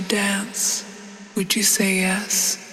dance, would you say yes?